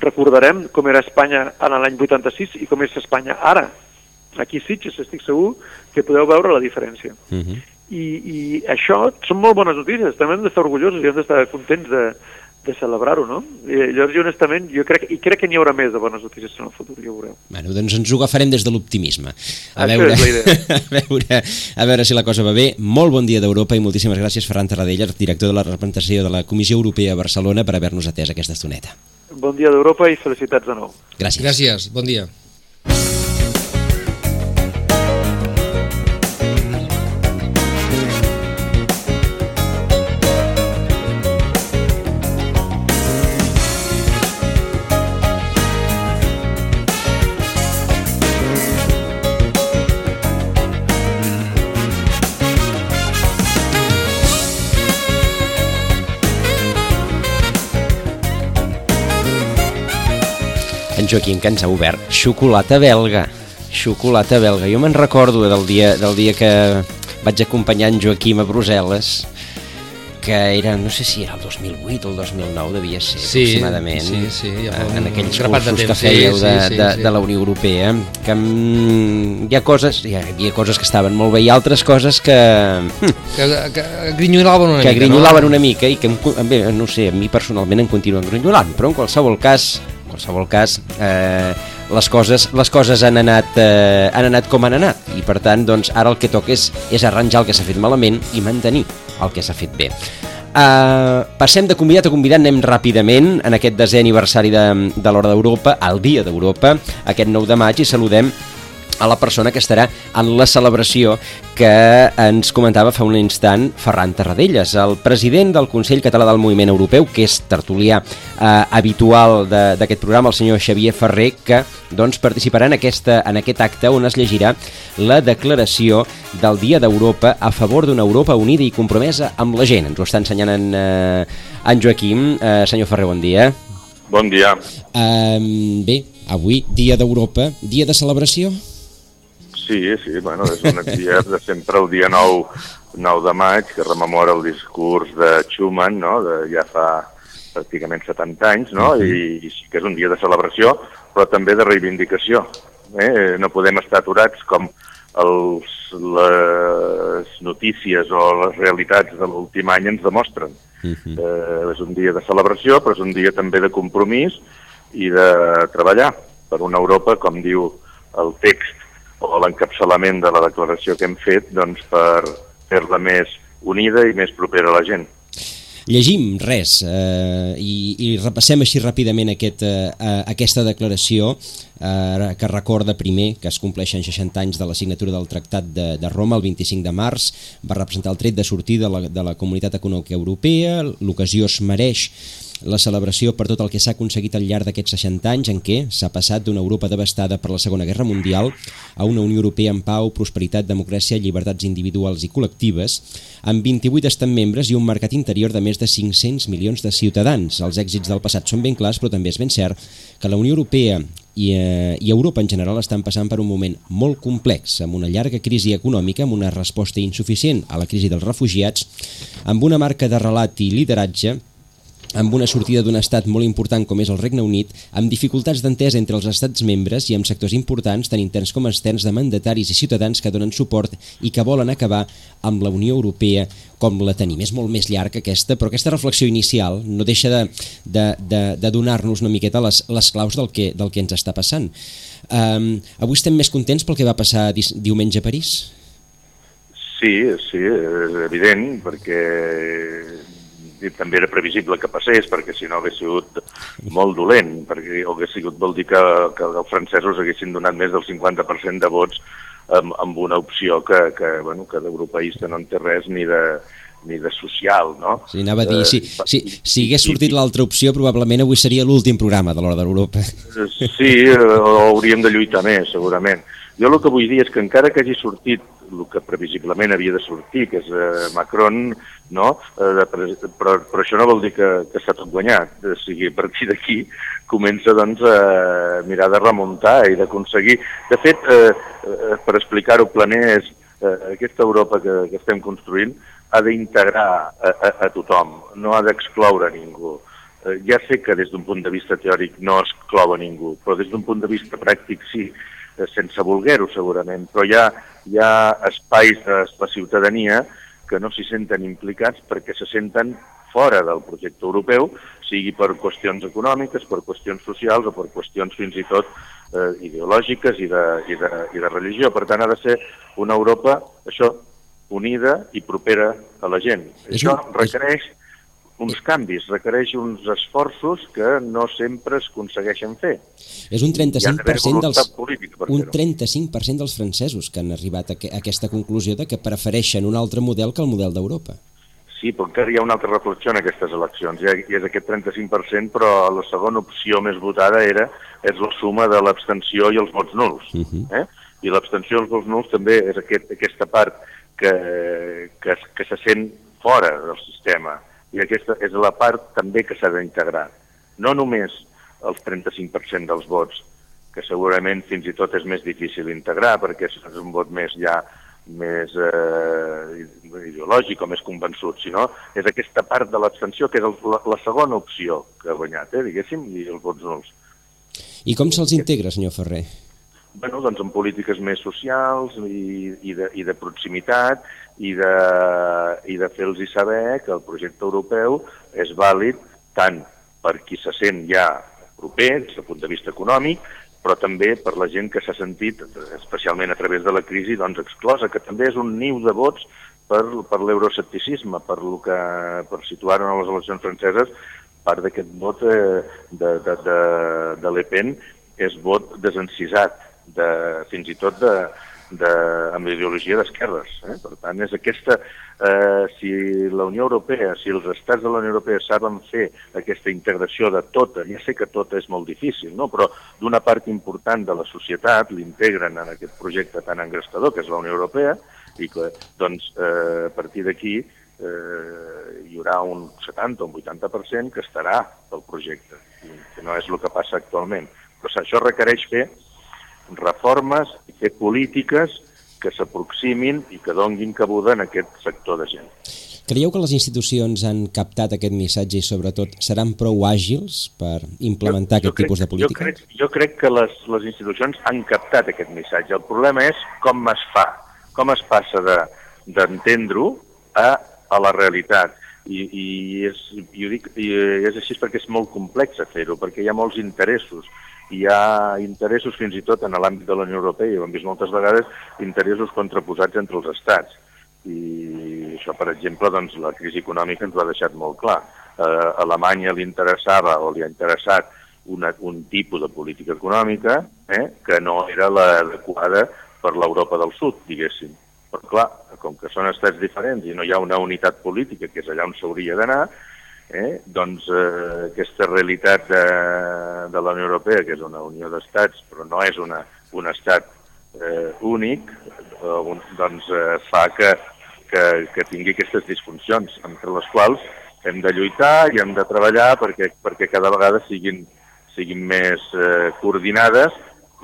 recordarem com era Espanya en l'any 86 i com és Espanya ara. Aquí sí, estic segur que podeu veure la diferència. Uh -huh. I, I això són molt bones notícies, també hem d'estar orgullosos i hem d'estar contents de, de celebrar-ho, no? I llavors, jo honestament, jo crec, i crec que n'hi haurà més de bones notícies en el futur, ja ho veureu. Bueno, doncs ens ho agafarem des de l'optimisme. A, veure, a, veure, a veure si la cosa va bé. Molt bon dia d'Europa i moltíssimes gràcies, Ferran Tarradellas, director de la representació de la Comissió Europea a Barcelona, per haver-nos atès aquesta estoneta. Bon dia d'Europa i felicitats de nou. Gràcies. Gràcies, bon dia. En Joaquim que ens ha obert xocolata belga. Xocolata belga, jo me'n recordo del dia, del dia que vaig acompanyar en Joaquim a Brussel·les que era, no sé si era el 2008 o el 2009, devia ser sí, aproximadament, sí, sí, ja en aquells cursos que fèieu de, sí, sí, de, de la Unió Europea, que mm, hi ha coses, hi havia coses que estaven molt bé i altres coses que... Que, que grinyolaven una que mica, grinyolaven no? una mica i que, bé, no sé, a mi personalment em continuen grinyolant, però en qualsevol cas qualsevol cas, eh, les coses, les coses han, anat, eh, han anat com han anat i per tant doncs, ara el que toca és, és arranjar el que s'ha fet malament i mantenir el que s'ha fet bé. Uh, passem de convidat a convidat, anem ràpidament en aquest desè aniversari de, de l'Hora d'Europa, al Dia d'Europa, aquest 9 de maig, i saludem a la persona que estarà en la celebració que ens comentava fa un instant Ferran Tarradellas, el president del Consell Català del Moviment Europeu, que és tertulià eh, habitual d'aquest programa, el senyor Xavier Ferrer, que doncs, participarà en, aquesta, en aquest acte on es llegirà la declaració del Dia d'Europa a favor d'una Europa unida i compromesa amb la gent. Ens ho està ensenyant en, eh, en Joaquim. Eh, senyor Ferrer, bon dia. Bon dia. Um, bé, avui, Dia d'Europa, dia de celebració? Sí, sí, bueno, és un dia de sempre el dia 9, 9 de maig, que rememora el discurs de Schumann, no?, de ja fa pràcticament 70 anys, no?, I, i sí que és un dia de celebració, però també de reivindicació. Eh? No podem estar aturats com els, les notícies o les realitats de l'últim any ens demostren. Uh -huh. eh, és un dia de celebració, però és un dia també de compromís i de treballar per una Europa, com diu el text o l'encapçalament de la declaració que hem fet doncs, per fer-la més unida i més propera a la gent. Llegim res eh, i, i repassem així ràpidament aquest, eh, aquesta declaració eh, que recorda primer que es compleixen 60 anys de la signatura del Tractat de, de Roma el 25 de març, va representar el tret de sortida de la, de la Comunitat Econòmica Europea, l'ocasió es mereix la celebració per tot el que s'ha aconseguit al llarg d'aquests 60 anys en què s'ha passat d'una Europa devastada per la Segona Guerra Mundial a una Unió Europea en pau, prosperitat, democràcia, llibertats individuals i col·lectives, amb 28 estats membres i un mercat interior de més de 500 milions de ciutadans. Els èxits del passat són ben clars, però també és ben cert que la Unió Europea i, eh, i Europa en general estan passant per un moment molt complex, amb una llarga crisi econòmica, amb una resposta insuficient a la crisi dels refugiats, amb una marca de relat i lideratge amb una sortida d'un estat molt important com és el Regne Unit, amb dificultats d'entesa entre els estats membres i amb sectors importants, tant interns com externs, de mandataris i ciutadans que donen suport i que volen acabar amb la Unió Europea com la tenim. És molt més llarg aquesta, però aquesta reflexió inicial no deixa de, de, de, de donar-nos una miqueta les, les claus del que, del que ens està passant. Um, avui estem més contents pel que va passar diumenge a París? Sí, sí, és evident, perquè també era previsible que passés, perquè si no hagués sigut molt dolent, perquè hagués sigut vol dir que, que els francesos haguessin donat més del 50% de vots amb, amb una opció que, que, bueno, que d'europeista no en té res ni de, ni de social, no? Sí, anava a dir, si, si, si hagués sortit l'altra opció, probablement avui seria l'últim programa de l'Hora d'Europa. Sí, hauríem de lluitar més, segurament. Jo el que vull dir és que encara que hagi sortit el que previsiblement havia de sortir, que és eh, Macron, no? Eh, però, però això no vol dir que, que s'ha tot guanyat. O sigui, a partir d'aquí comença doncs, a mirar de remuntar i d'aconseguir... De fet, eh, eh, per explicar-ho planers, eh, aquesta Europa que, que estem construint ha d'integrar a, a, a tothom, no ha d'excloure ningú. Eh, ja sé que des d'un punt de vista teòric no exclou a ningú, però des d'un punt de vista pràctic sí, eh, sense voler-ho segurament, però hi ha, hi ha espais de la ciutadania que no s'hi senten implicats perquè se senten fora del projecte europeu, sigui per qüestions econòmiques, per qüestions socials o per qüestions fins i tot eh, ideològiques i de, i, de, i de religió. Per tant, ha de ser una Europa, això, unida i propera a la gent. És això un- requereix uns canvis, requereix uns esforços que no sempre es aconsegueixen fer. És un Hi ha d'haver 35% dels, un fer-ho. 35% dels francesos que han arribat a, que- a aquesta conclusió de que prefereixen un altre model que el model d'Europa. Sí, però encara hi ha una altra reflexió en aquestes eleccions, ja, i és aquest 35%, però la segona opció més votada era és la suma de l'abstenció i els vots nuls. Uh Mhm. -huh. eh? I l'abstenció i els vots nuls també és aquest, aquesta part que, que, que se sent fora del sistema, i aquesta és la part també que s'ha d'integrar. No només els 35% dels vots, que segurament fins i tot és més difícil integrar, perquè és un vot més ja més eh, ideològic o més convençut, sinó és aquesta part de l'abstenció que és el, la, la segona opció que ha guanyat, eh, diguéssim, i els vots nuls. I com se'ls integra, senyor Ferrer? Bueno, doncs amb polítiques més socials i, i, de, i de proximitat i de, i de fer-los saber que el projecte europeu és vàlid tant per qui se sent ja proper, des del punt de vista econòmic, però també per la gent que s'ha sentit, especialment a través de la crisi, doncs exclosa, que també és un niu de vots per, per l'euroscepticisme, per, lo que, per situar-ho en les eleccions franceses, part d'aquest vot eh, de, de, de, de Le Pen és vot desencisat, de, fins i tot de, de, amb ideologia d'esquerres. Eh? Per tant, és aquesta... Eh, si la Unió Europea, si els estats de la Unió Europea saben fer aquesta integració de tota, ja sé que tota és molt difícil, no? però d'una part important de la societat l'integren en aquest projecte tan engrestador que és la Unió Europea, i que, doncs, eh, a partir d'aquí eh, hi haurà un 70 o un 80% que estarà pel projecte, que no és el que passa actualment. Però això requereix fer reformes i fer polítiques que s'aproximin i que donguin cabuda en aquest sector de gent. Creieu que les institucions han captat aquest missatge i sobretot seran prou àgils per implementar aquest crec, tipus de política? Jo crec, jo crec que les, les institucions han captat aquest missatge. El problema és com es fa, com es passa de- d'entendre-ho a, a la realitat. I, i, és, i, ho dic, i és així perquè és molt complex fer-ho, perquè hi ha molts interessos. Hi ha interessos fins i tot en l'àmbit de la Unió Europea, ho hem vist moltes vegades, interessos contraposats entre els estats. I això, per exemple, doncs, la crisi econòmica ens ho ha deixat molt clar. Eh, a Alemanya li interessava o li ha interessat una, un tipus de política econòmica eh, que no era l'adequada per l'Europa del Sud, diguéssim. Però clar, com que són estats diferents i no hi ha una unitat política, que és allà on s'hauria d'anar, eh, doncs eh, aquesta realitat de, de la Unió Europea, que és una unió d'estats, però no és una, un estat eh, únic, eh, un, doncs eh, fa que, que, que tingui aquestes disfuncions, entre les quals hem de lluitar i hem de treballar perquè, perquè cada vegada siguin, siguin més eh, coordinades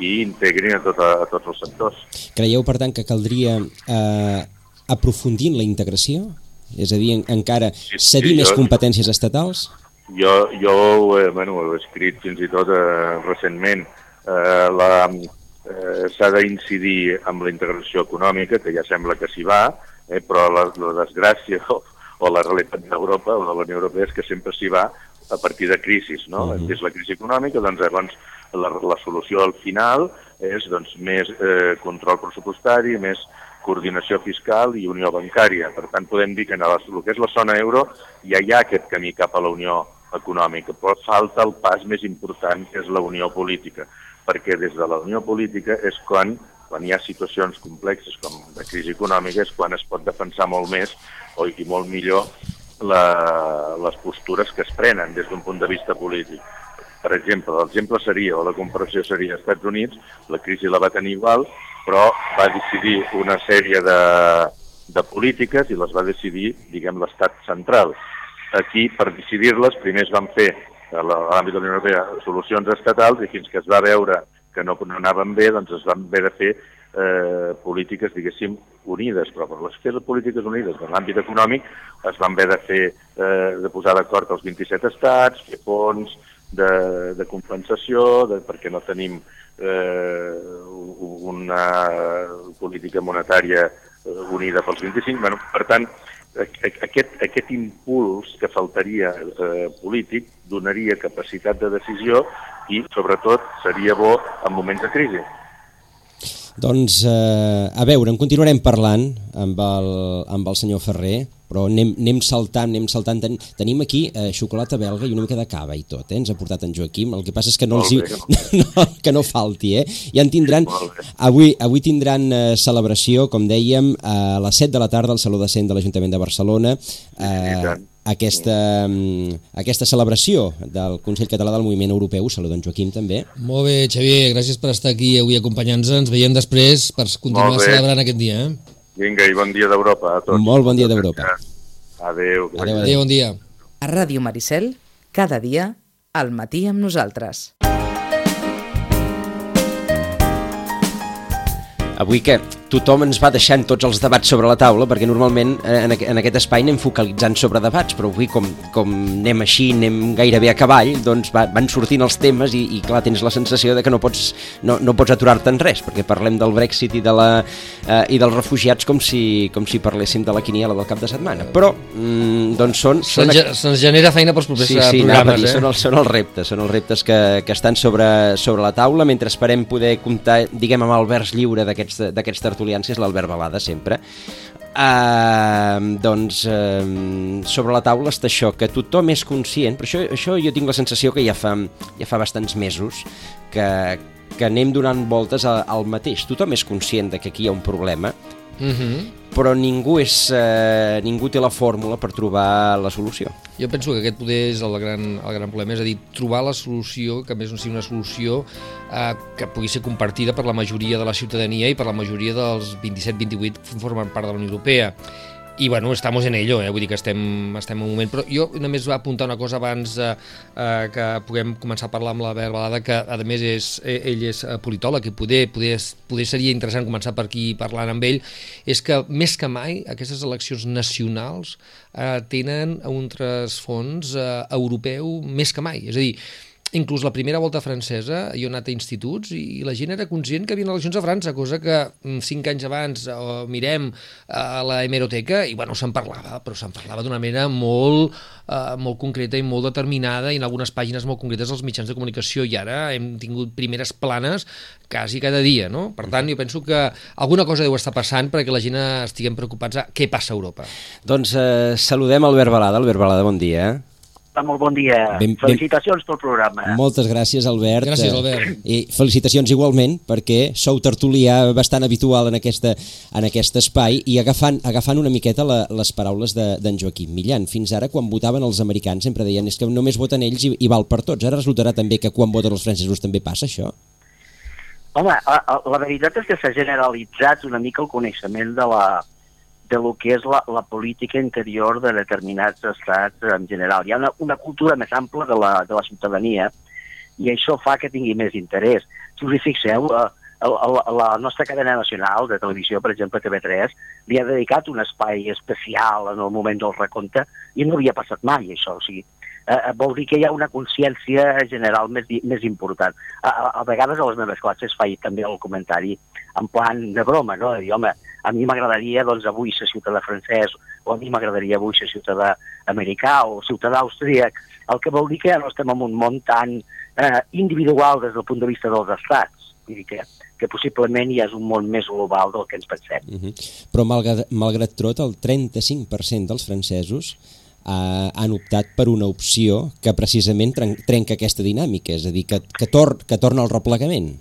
i integrin a, tot, a, a tots els sectors. Creieu, per tant, que caldria eh, aprofundir en la integració? És a dir, en, encara Sí, cedir sí, més jo- competències estatals? Jo, jo eh, bueno, ho he escrit fins i tot eh, recentment. Eh, la, eh, S'ha d'incidir amb la integració econòmica, que ja sembla que s'hi va, eh, però la, la desgràcia o, o la realitat d'Europa o de la Unió Europea és que sempre s'hi va a partir de crisis, no? Uh -huh. És la crisi econòmica, doncs llavors la, la solució al final és doncs, més eh, control pressupostari, més coordinació fiscal i unió bancària. Per tant, podem dir que en el, que és la zona euro ja hi ha aquest camí cap a la unió econòmica, però falta el pas més important, que és la unió política, perquè des de la unió política és quan, quan hi ha situacions complexes com de crisi econòmica, és quan es pot defensar molt més o, i molt millor la, les postures que es prenen des d'un punt de vista polític. Per exemple, l'exemple seria, o la comparació seria als Estats Units, la crisi la va tenir igual, però va decidir una sèrie de, de polítiques i les va decidir, diguem, l'estat central. Aquí, per decidir-les, primer es van fer a l'àmbit de la Unió Europea solucions estatals i fins que es va veure que no, no anaven bé, doncs es van haver de fer eh, polítiques, diguéssim, unides, però per les fer polítiques unides en l'àmbit econòmic es van haver de fer, eh, de posar d'acord els 27 estats, fer fons de, de compensació, de, perquè no tenim eh, una política monetària eh, unida pels 25. Bueno, per tant, aquest, aquest impuls que faltaria eh, polític donaria capacitat de decisió i, sobretot, seria bo en moments de crisi. Doncs, eh, a veure, en continuarem parlant amb el, amb el senyor Ferrer, però anem, anem saltant, anem saltant. Ten, tenim aquí eh, xocolata belga i una mica de cava i tot, eh? ens ha portat en Joaquim. El que passa és que no, els hi, no, que no falti, eh? I en tindran, avui, avui tindran eh, celebració, com dèiem, a les 7 de la tarda al Saló de Cent de l'Ajuntament de Barcelona. Eh, aquesta, mm, aquesta celebració del Consell Català del Moviment Europeu. Salut, en Joaquim, també. Molt bé, Xavier, gràcies per estar aquí avui acompanyant-nos. Ens veiem després per continuar celebrant aquest dia. Eh? Vinga, i bon dia d'Europa a tots. Molt bon dia d'Europa. Adéu. Adéu, adéu, bon dia. A Ràdio Maricel, cada dia, al matí amb nosaltres. Avui que tothom ens va deixant tots els debats sobre la taula, perquè normalment eh, en, en aquest espai anem focalitzant sobre debats, però avui com, com anem així, anem gairebé a cavall, doncs va, van sortint els temes i, i clar, tens la sensació de que no pots, no, no pots aturar-te en res, perquè parlem del Brexit i, de la, eh, i dels refugiats com si, com si parléssim de la quiniela del cap de setmana. Però, mm, doncs són... Se'ns són... se genera feina pels propers sí, sí, programes, dir, eh? Són els, són els reptes, són els reptes que, que estan sobre, sobre la taula, mentre esperem poder comptar, diguem, amb el vers lliure d'aquests tertulians, que és l'Albert Balada, sempre. Uh, doncs uh, sobre la taula està això, que tothom és conscient, però això, això jo tinc la sensació que ja fa, ja fa bastants mesos que, que anem donant voltes a, al mateix. Tothom és conscient de que aquí hi ha un problema, Uh -huh. Però ningú, és, eh, ningú té la fórmula per trobar la solució. Jo penso que aquest poder és el gran, el gran problema, és a dir, trobar la solució, que més no sigui una solució eh, que pugui ser compartida per la majoria de la ciutadania i per la majoria dels 27-28 que formen part de la Unió Europea i bueno, estamos en ello, eh? vull dir que estem, estem en un moment, però jo només va apuntar una cosa abans eh, eh, que puguem començar a parlar amb la Balada, que a més és, eh, ell és eh, politòleg i poder, poder, poder seria interessant començar per aquí parlant amb ell, és que més que mai aquestes eleccions nacionals eh, tenen un trasfons eh, europeu més que mai, és a dir, inclús la primera volta francesa, jo he anat a instituts i la gent era conscient que hi havia eleccions a França, cosa que mm, cinc anys abans o mirem a la hemeroteca i bueno, se'n parlava, però se'n parlava d'una manera molt, eh, molt concreta i molt determinada i en algunes pàgines molt concretes als mitjans de comunicació i ara hem tingut primeres planes quasi cada dia, no? Per tant, jo penso que alguna cosa deu estar passant perquè la gent estiguem preocupats a què passa a Europa. Doncs eh, saludem Albert Balada. Albert Balada, bon dia. Hola, molt bon dia. Ben, felicitacions pel programa. Moltes gràcies, Albert. Gràcies, Albert. I felicitacions igualment, perquè sou tertulià bastant habitual en, aquesta, en aquest espai i agafant, agafant una miqueta la, les paraules d'en de, Joaquim Millan. Fins ara, quan votaven els americans, sempre deien és que només voten ells i, i val per tots. Ara resultarà també que quan voten els francesos també passa això? Home, la, la veritat és que s'ha generalitzat una mica el coneixement de la, de lo que és la, la política interior de determinats estats en general. Hi ha una, una cultura més ampla de la, de la ciutadania i això fa que tingui més interès. Si us hi fixeu, a, a, a la nostra cadena nacional de televisió, per exemple TV3, li ha dedicat un espai especial en el moment del recompte i no havia passat mai això. O sigui, eh, vol dir que hi ha una consciència general més, més important. A, a, a vegades a les meves classes faig també el comentari en plan de broma, no? De dir, home, a mi m'agradaria doncs, avui ser ciutadà francès o a mi m'agradaria avui ser ciutadà americà o ciutadà austríac, el que vol dir que ja no estem en un món tan eh, individual des del punt de vista dels estats. Vull dir que, que possiblement ja és un món més global del que ens pensem. Uh -huh. Però malgrat, malgrat tot, el 35% dels francesos eh, han optat per una opció que precisament trenca aquesta dinàmica, és a dir, que, que, tor que torna al replegament.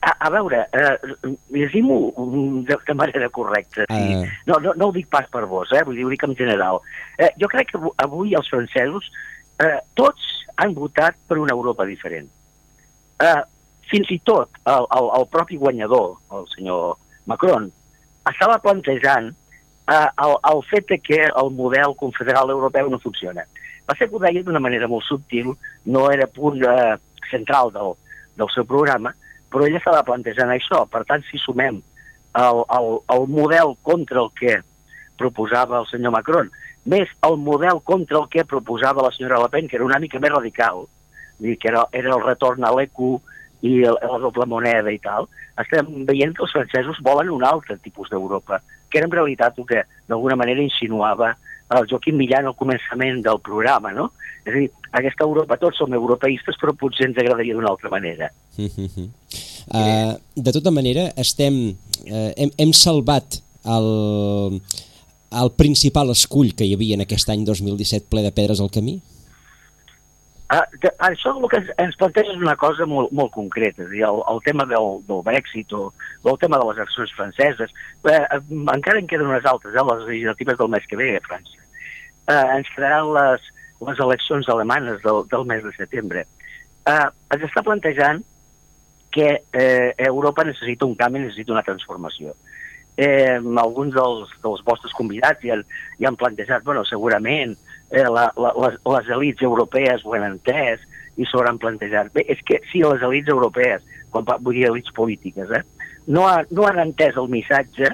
A, a veure, eh, llegim-ho de, de manera correcta. Sí. Uh... No, no, no ho dic pas per vos, eh? vull dir, ho dic en general. Eh, jo crec que avui els francesos eh, tots han votat per una Europa diferent. Eh, fins i tot el, el, el propi guanyador, el senyor Macron, estava plantejant eh, el, el fet de que el model confederal europeu no funciona. Va ser que ho deia d'una manera molt subtil, no era punt eh, central del, del seu programa, però ell estava plantejant això. Per tant, si sumem el, el, el model contra el que proposava el senyor Macron, més el model contra el que proposava la senyora Le Pen, que era una mica més radical, dir, que era, era el retorn a l'ECU i el, la doble moneda i tal, estem veient que els francesos volen un altre tipus d'Europa, que era en realitat el que d'alguna manera insinuava el Joaquim Millan al començament del programa, no? És a dir, aquesta Europa, tots som europeistes, però potser ens agradaria d'una altra manera. uh, de tota manera, estem, uh, hem, hem salvat el, el principal escull que hi havia en aquest any 2017 ple de pedres al camí? De, això el que ens, planteja és una cosa molt, molt concreta, és dir, el, el tema del, del Brexit o, o el tema de les eleccions franceses, eh, encara en queden unes altres, eh, les legislatives del mes que ve a França. Eh, ens quedaran les, les eleccions alemanes del, del mes de setembre. Eh, ens està plantejant que eh, Europa necessita un canvi, necessita una transformació. Eh, alguns dels, dels vostres convidats ja, ja han plantejat, bueno, segurament eh, la, la, les, les elites europees ho han entès i s'ho hauran plantejat. Bé, és que si les elites europees, quan, vull dir elites polítiques, eh, no, ha, no han entès el missatge,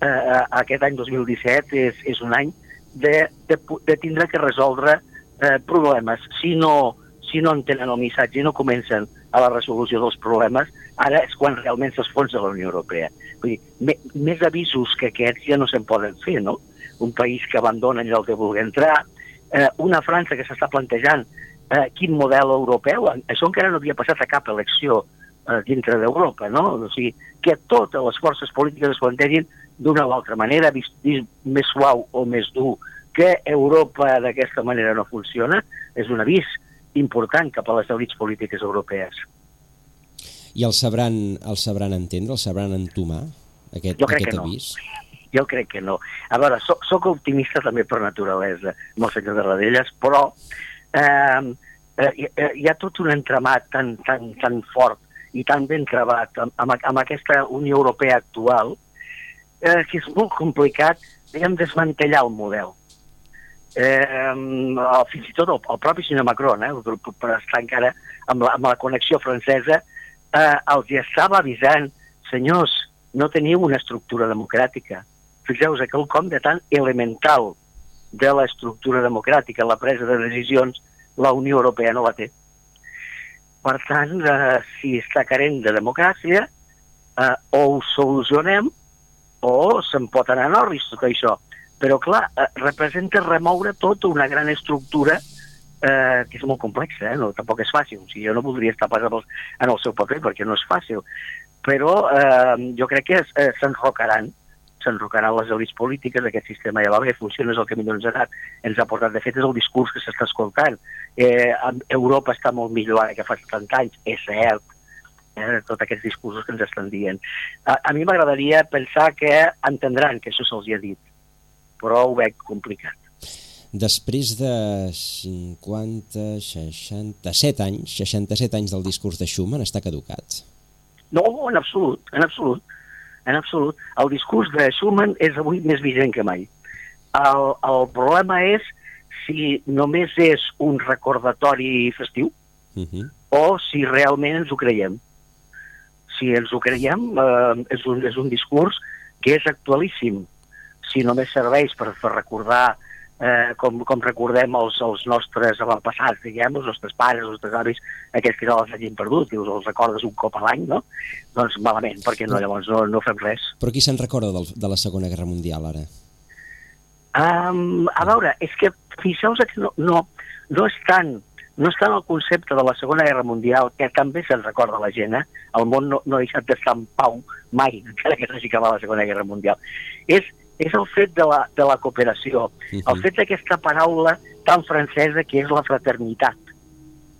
eh, aquest any 2017 és, és un any de, de, de tindre que resoldre eh, problemes. Si no, si no entenen el missatge i no comencen a la resolució dels problemes, ara és quan realment s'esfonsa la Unió Europea. Vull dir, me, més avisos que aquests ja no se'n poden fer, no? Un país que abandona allò que vulgui entrar, eh, una França que s'està plantejant eh, quin model europeu, això encara no havia passat a cap elecció eh, dintre d'Europa, no? O sigui, que totes les forces polítiques es plantegin d'una o altra manera, vist, vist més suau o més dur, que Europa d'aquesta manera no funciona, és un avís important cap a les elites polítiques europees. I el sabran, el sabran entendre, el sabran entomar, aquest, jo crec aquest que avís? Jo crec que no. A veure, soc, soc optimista també per naturalesa, amb el senyor de Radelles, però eh, eh, hi ha tot un entramat tan, tan, tan fort i tan ben trebat amb, amb, amb aquesta Unió Europea actual eh, que és molt complicat, diguem, desmantellar el model. Eh, fins i tot el, el propi senyor Macron, eh, per estar encara amb la, amb la connexió francesa, eh, els hi estava avisant, senyors, no teniu una estructura democràtica, fixeu-vos, quelcom de tan elemental de l'estructura democràtica, la presa de decisions, la Unió Europea no la té. Per tant, eh, si està carent de democràcia, eh, o ho solucionem o se'n pot anar a Norris tot això. Però, clar, eh, representa remoure tota una gran estructura eh, que és molt complexa, eh? no, tampoc és fàcil. O sigui, jo no voldria estar pas en el seu paper perquè no és fàcil. Però eh, jo crec que eh, s'enrocaran s'enrocaran les elites polítiques, aquest sistema ja va bé, funciona, és el que millor ens ha anat, ens ha portat, de fet, és el discurs que s'està escoltant. Eh, Europa està molt millor ara que fa 70 anys, és cert, eh, tots aquests discursos que ens estan dient. A, a mi m'agradaria pensar que entendran que això se'ls ha dit, però ho veig complicat. Després de 50, 67 anys, 67 anys del discurs de Schumann, està caducat? No, en absolut, en absolut en absolut. El discurs de Schumann és avui més vigent que mai. El, el problema és si només és un recordatori festiu uh -huh. o si realment ens ho creiem. Si ens ho creiem, eh, és, un, és un discurs que és actualíssim. Si només serveix per, per recordar eh, com, com recordem els, els nostres avantpassats, diguem, els nostres pares, els nostres avis, aquests que no els hagin perdut, i els, els recordes un cop a l'any, no? Doncs malament, perquè no, llavors no, no fem res. Però qui se'n recorda del, de la Segona Guerra Mundial, ara? Um, a veure, és que fixeu-vos que no, no, no és tant no és tant el concepte de la Segona Guerra Mundial, que també se'n recorda la gent, eh? el món no, no ha deixat d'estar en pau mai, encara que s'hagi acabat la Segona Guerra Mundial. És és el fet de la, de la cooperació, uh -huh. el fet d'aquesta paraula tan francesa que és la fraternitat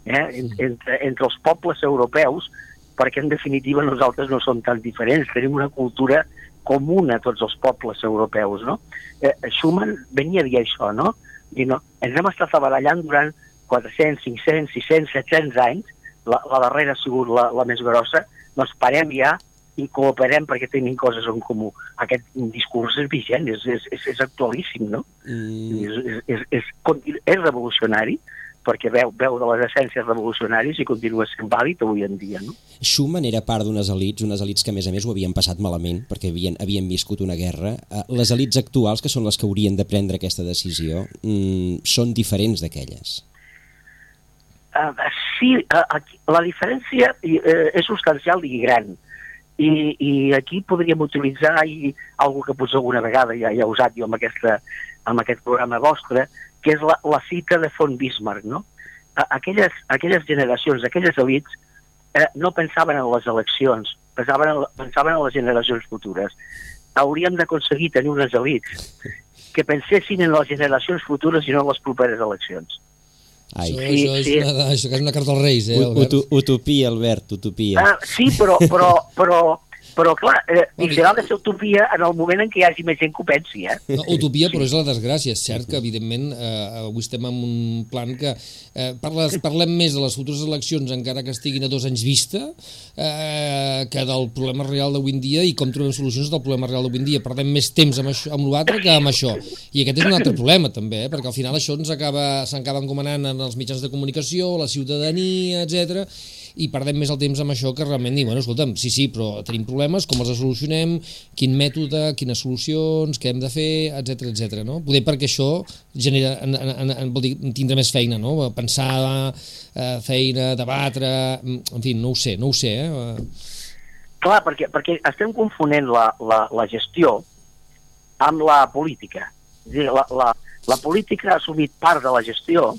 eh? entre, entre els pobles europeus, perquè en definitiva nosaltres no som tan diferents, tenim una cultura comuna a tots els pobles europeus, no? Eh, Schumann venia a dir això, no? I no, ens hem estat barallant durant 400, 500, 600, 700 anys, la, la darrera ha sigut la, la més grossa, doncs parem ja i cooperem perquè tenim coses en comú. Aquest discurs és vigent, és, és, és, és actualíssim, no? Mm. És, és, és, és, és revolucionari, perquè veu, veu de les essències revolucionàries i continua sent vàlid avui en dia. No? Schumann era part d'unes elites, unes elites que a més a més ho havien passat malament perquè havien, havien viscut una guerra. Eh, les elites actuals, que són les que haurien de prendre aquesta decisió, mm, són diferents d'aquelles. Uh, sí, uh, la diferència uh, és substancial i gran. I, i aquí podríem utilitzar i, algo que potser alguna vegada ja, ja he usat jo amb, aquesta, amb aquest programa vostre, que és la, la cita de von Bismarck, no? Aquelles, aquelles generacions, aquelles elites, eh, no pensaven en les eleccions, pensaven en, pensaven en les generacions futures. Hauríem d'aconseguir tenir unes elites que pensessin en les generacions futures i no en les properes eleccions. Ai. Això, sí, això, és sí. Una, això és una carta als Reis, eh, Albert? Ut utopia, Albert, utopia. Ah, sí, però, però, però, però, clar, eh, i serà de ser utopia en el moment en què hi hagi més gent que ho pensi, eh? No, utopia, però és la desgràcia. És cert que, evidentment, eh, avui estem en un plan que eh, parles, parlem més de les futures eleccions, encara que estiguin a dos anys vista, eh, que del problema real d'avui en dia i com trobem solucions del problema real d'avui en dia. Perdem més temps amb, això, amb l'altre que amb això. I aquest és un altre problema, també, eh, perquè al final això ens acaba s'acaba encomanant en els mitjans de comunicació, la ciutadania, etc i perdem més el temps amb això que realment dir, bueno, escolta'm, sí, sí, però tenim problemes, com els solucionem, quin mètode, quines solucions, què hem de fer, etc etc. no? Poder perquè això genera, en, en, en, vol dir, tindre més feina, no? Pensar, eh, feina, debatre, en fi, no ho sé, no ho sé, eh? Clar, perquè, perquè estem confonent la, la, la gestió amb la política. És dir, la, la, la política ha assumit part de la gestió,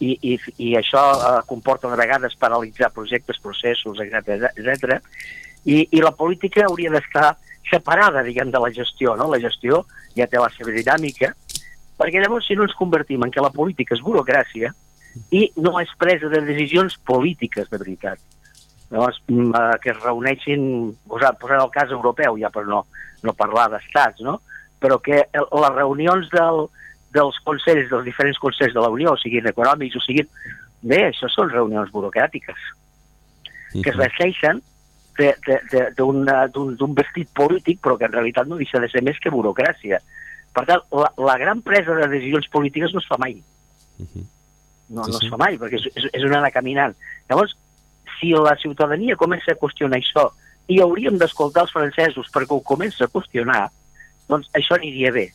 i, i, i això eh, comporta de vegades paralitzar projectes, processos, etc etc. I, i la política hauria d'estar separada, diguem, de la gestió, no? La gestió ja té la seva dinàmica, perquè llavors si no ens convertim en que la política és burocràcia i no és presa de decisions polítiques de veritat. Llavors, mm, eh, que es reuneixin, posant, posant el cas europeu ja per no, no parlar d'estats, no? però que les reunions del, dels consells, dels diferents consells de la Unió, o siguin econòmics, o siguin... Bé, això són reunions burocràtiques, que es vesteixen d'un vestit polític, però que en realitat no deixa de ser més que burocràcia. Per tant, la, la gran presa de decisions polítiques no es fa mai. No, no es fa mai, perquè és, és, és una anar caminant. Llavors, si la ciutadania comença a qüestionar això, i hauríem d'escoltar els francesos perquè ho comença a qüestionar, doncs això aniria bé.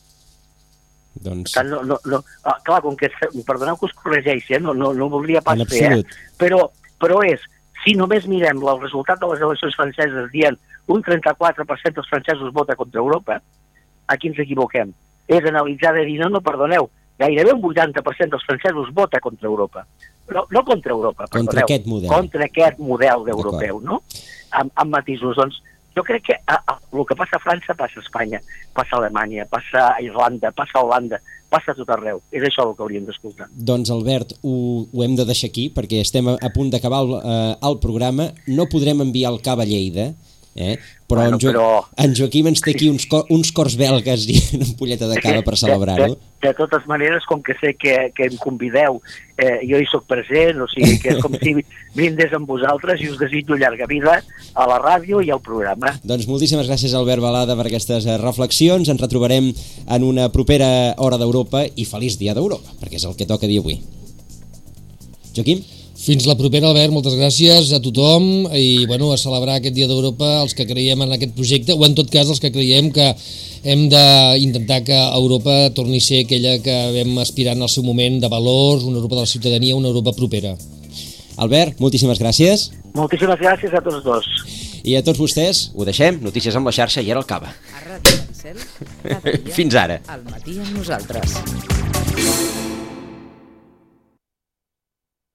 Doncs... tant, no, no, no, ah, clar, com que, perdoneu que us corregeixi, eh? no, no, no voldria pas fer, eh? però, però és, si només mirem el resultat de les eleccions franceses dient un 34% dels francesos vota contra Europa, aquí ens equivoquem. És analitzar de dir, no, no, perdoneu, gairebé un 80% dels francesos vota contra Europa. No, no contra Europa, perdoneu. Contra aquest model. Contra aquest model d'europeu, no? Amb, amb matisos. Doncs jo crec que a, a, el que passa a França passa a Espanya, passa a Alemanya, passa a Irlanda, passa a Holanda, passa a tot arreu. És això el que hauríem d'escoltar. Doncs Albert, ho, ho hem de deixar aquí perquè estem a, a punt d'acabar el, eh, el programa. No podrem enviar el Cava Lleida, Eh? Però, bueno, en, jo però... en Joaquim ens té aquí uns, cor, uns cors belgues i una ampolleta de cava per celebrar-ho. De, de, de totes maneres, com que sé que, que em convideu, eh, jo hi sóc present, o sigui que és com si brindés amb vosaltres i us desitjo llarga vida a la ràdio i al programa. Doncs moltíssimes gràcies Albert Balada per aquestes eh, reflexions. Ens retrobarem en una propera hora d'Europa i feliç dia d'Europa, perquè és el que toca dir avui. Joaquim? Fins la propera, Albert, moltes gràcies a tothom i bueno, a celebrar aquest Dia d'Europa els que creiem en aquest projecte o en tot cas els que creiem que hem d'intentar que Europa torni a ser aquella que vam aspirar en el seu moment de valors, una Europa de la ciutadania, una Europa propera. Albert, moltíssimes gràcies. Moltíssimes gràcies a tots dos. I a tots vostès, ho deixem, notícies amb la xarxa i ara el cava. A Ràdio Marcel, cada dia, Fins ara. al matí amb nosaltres.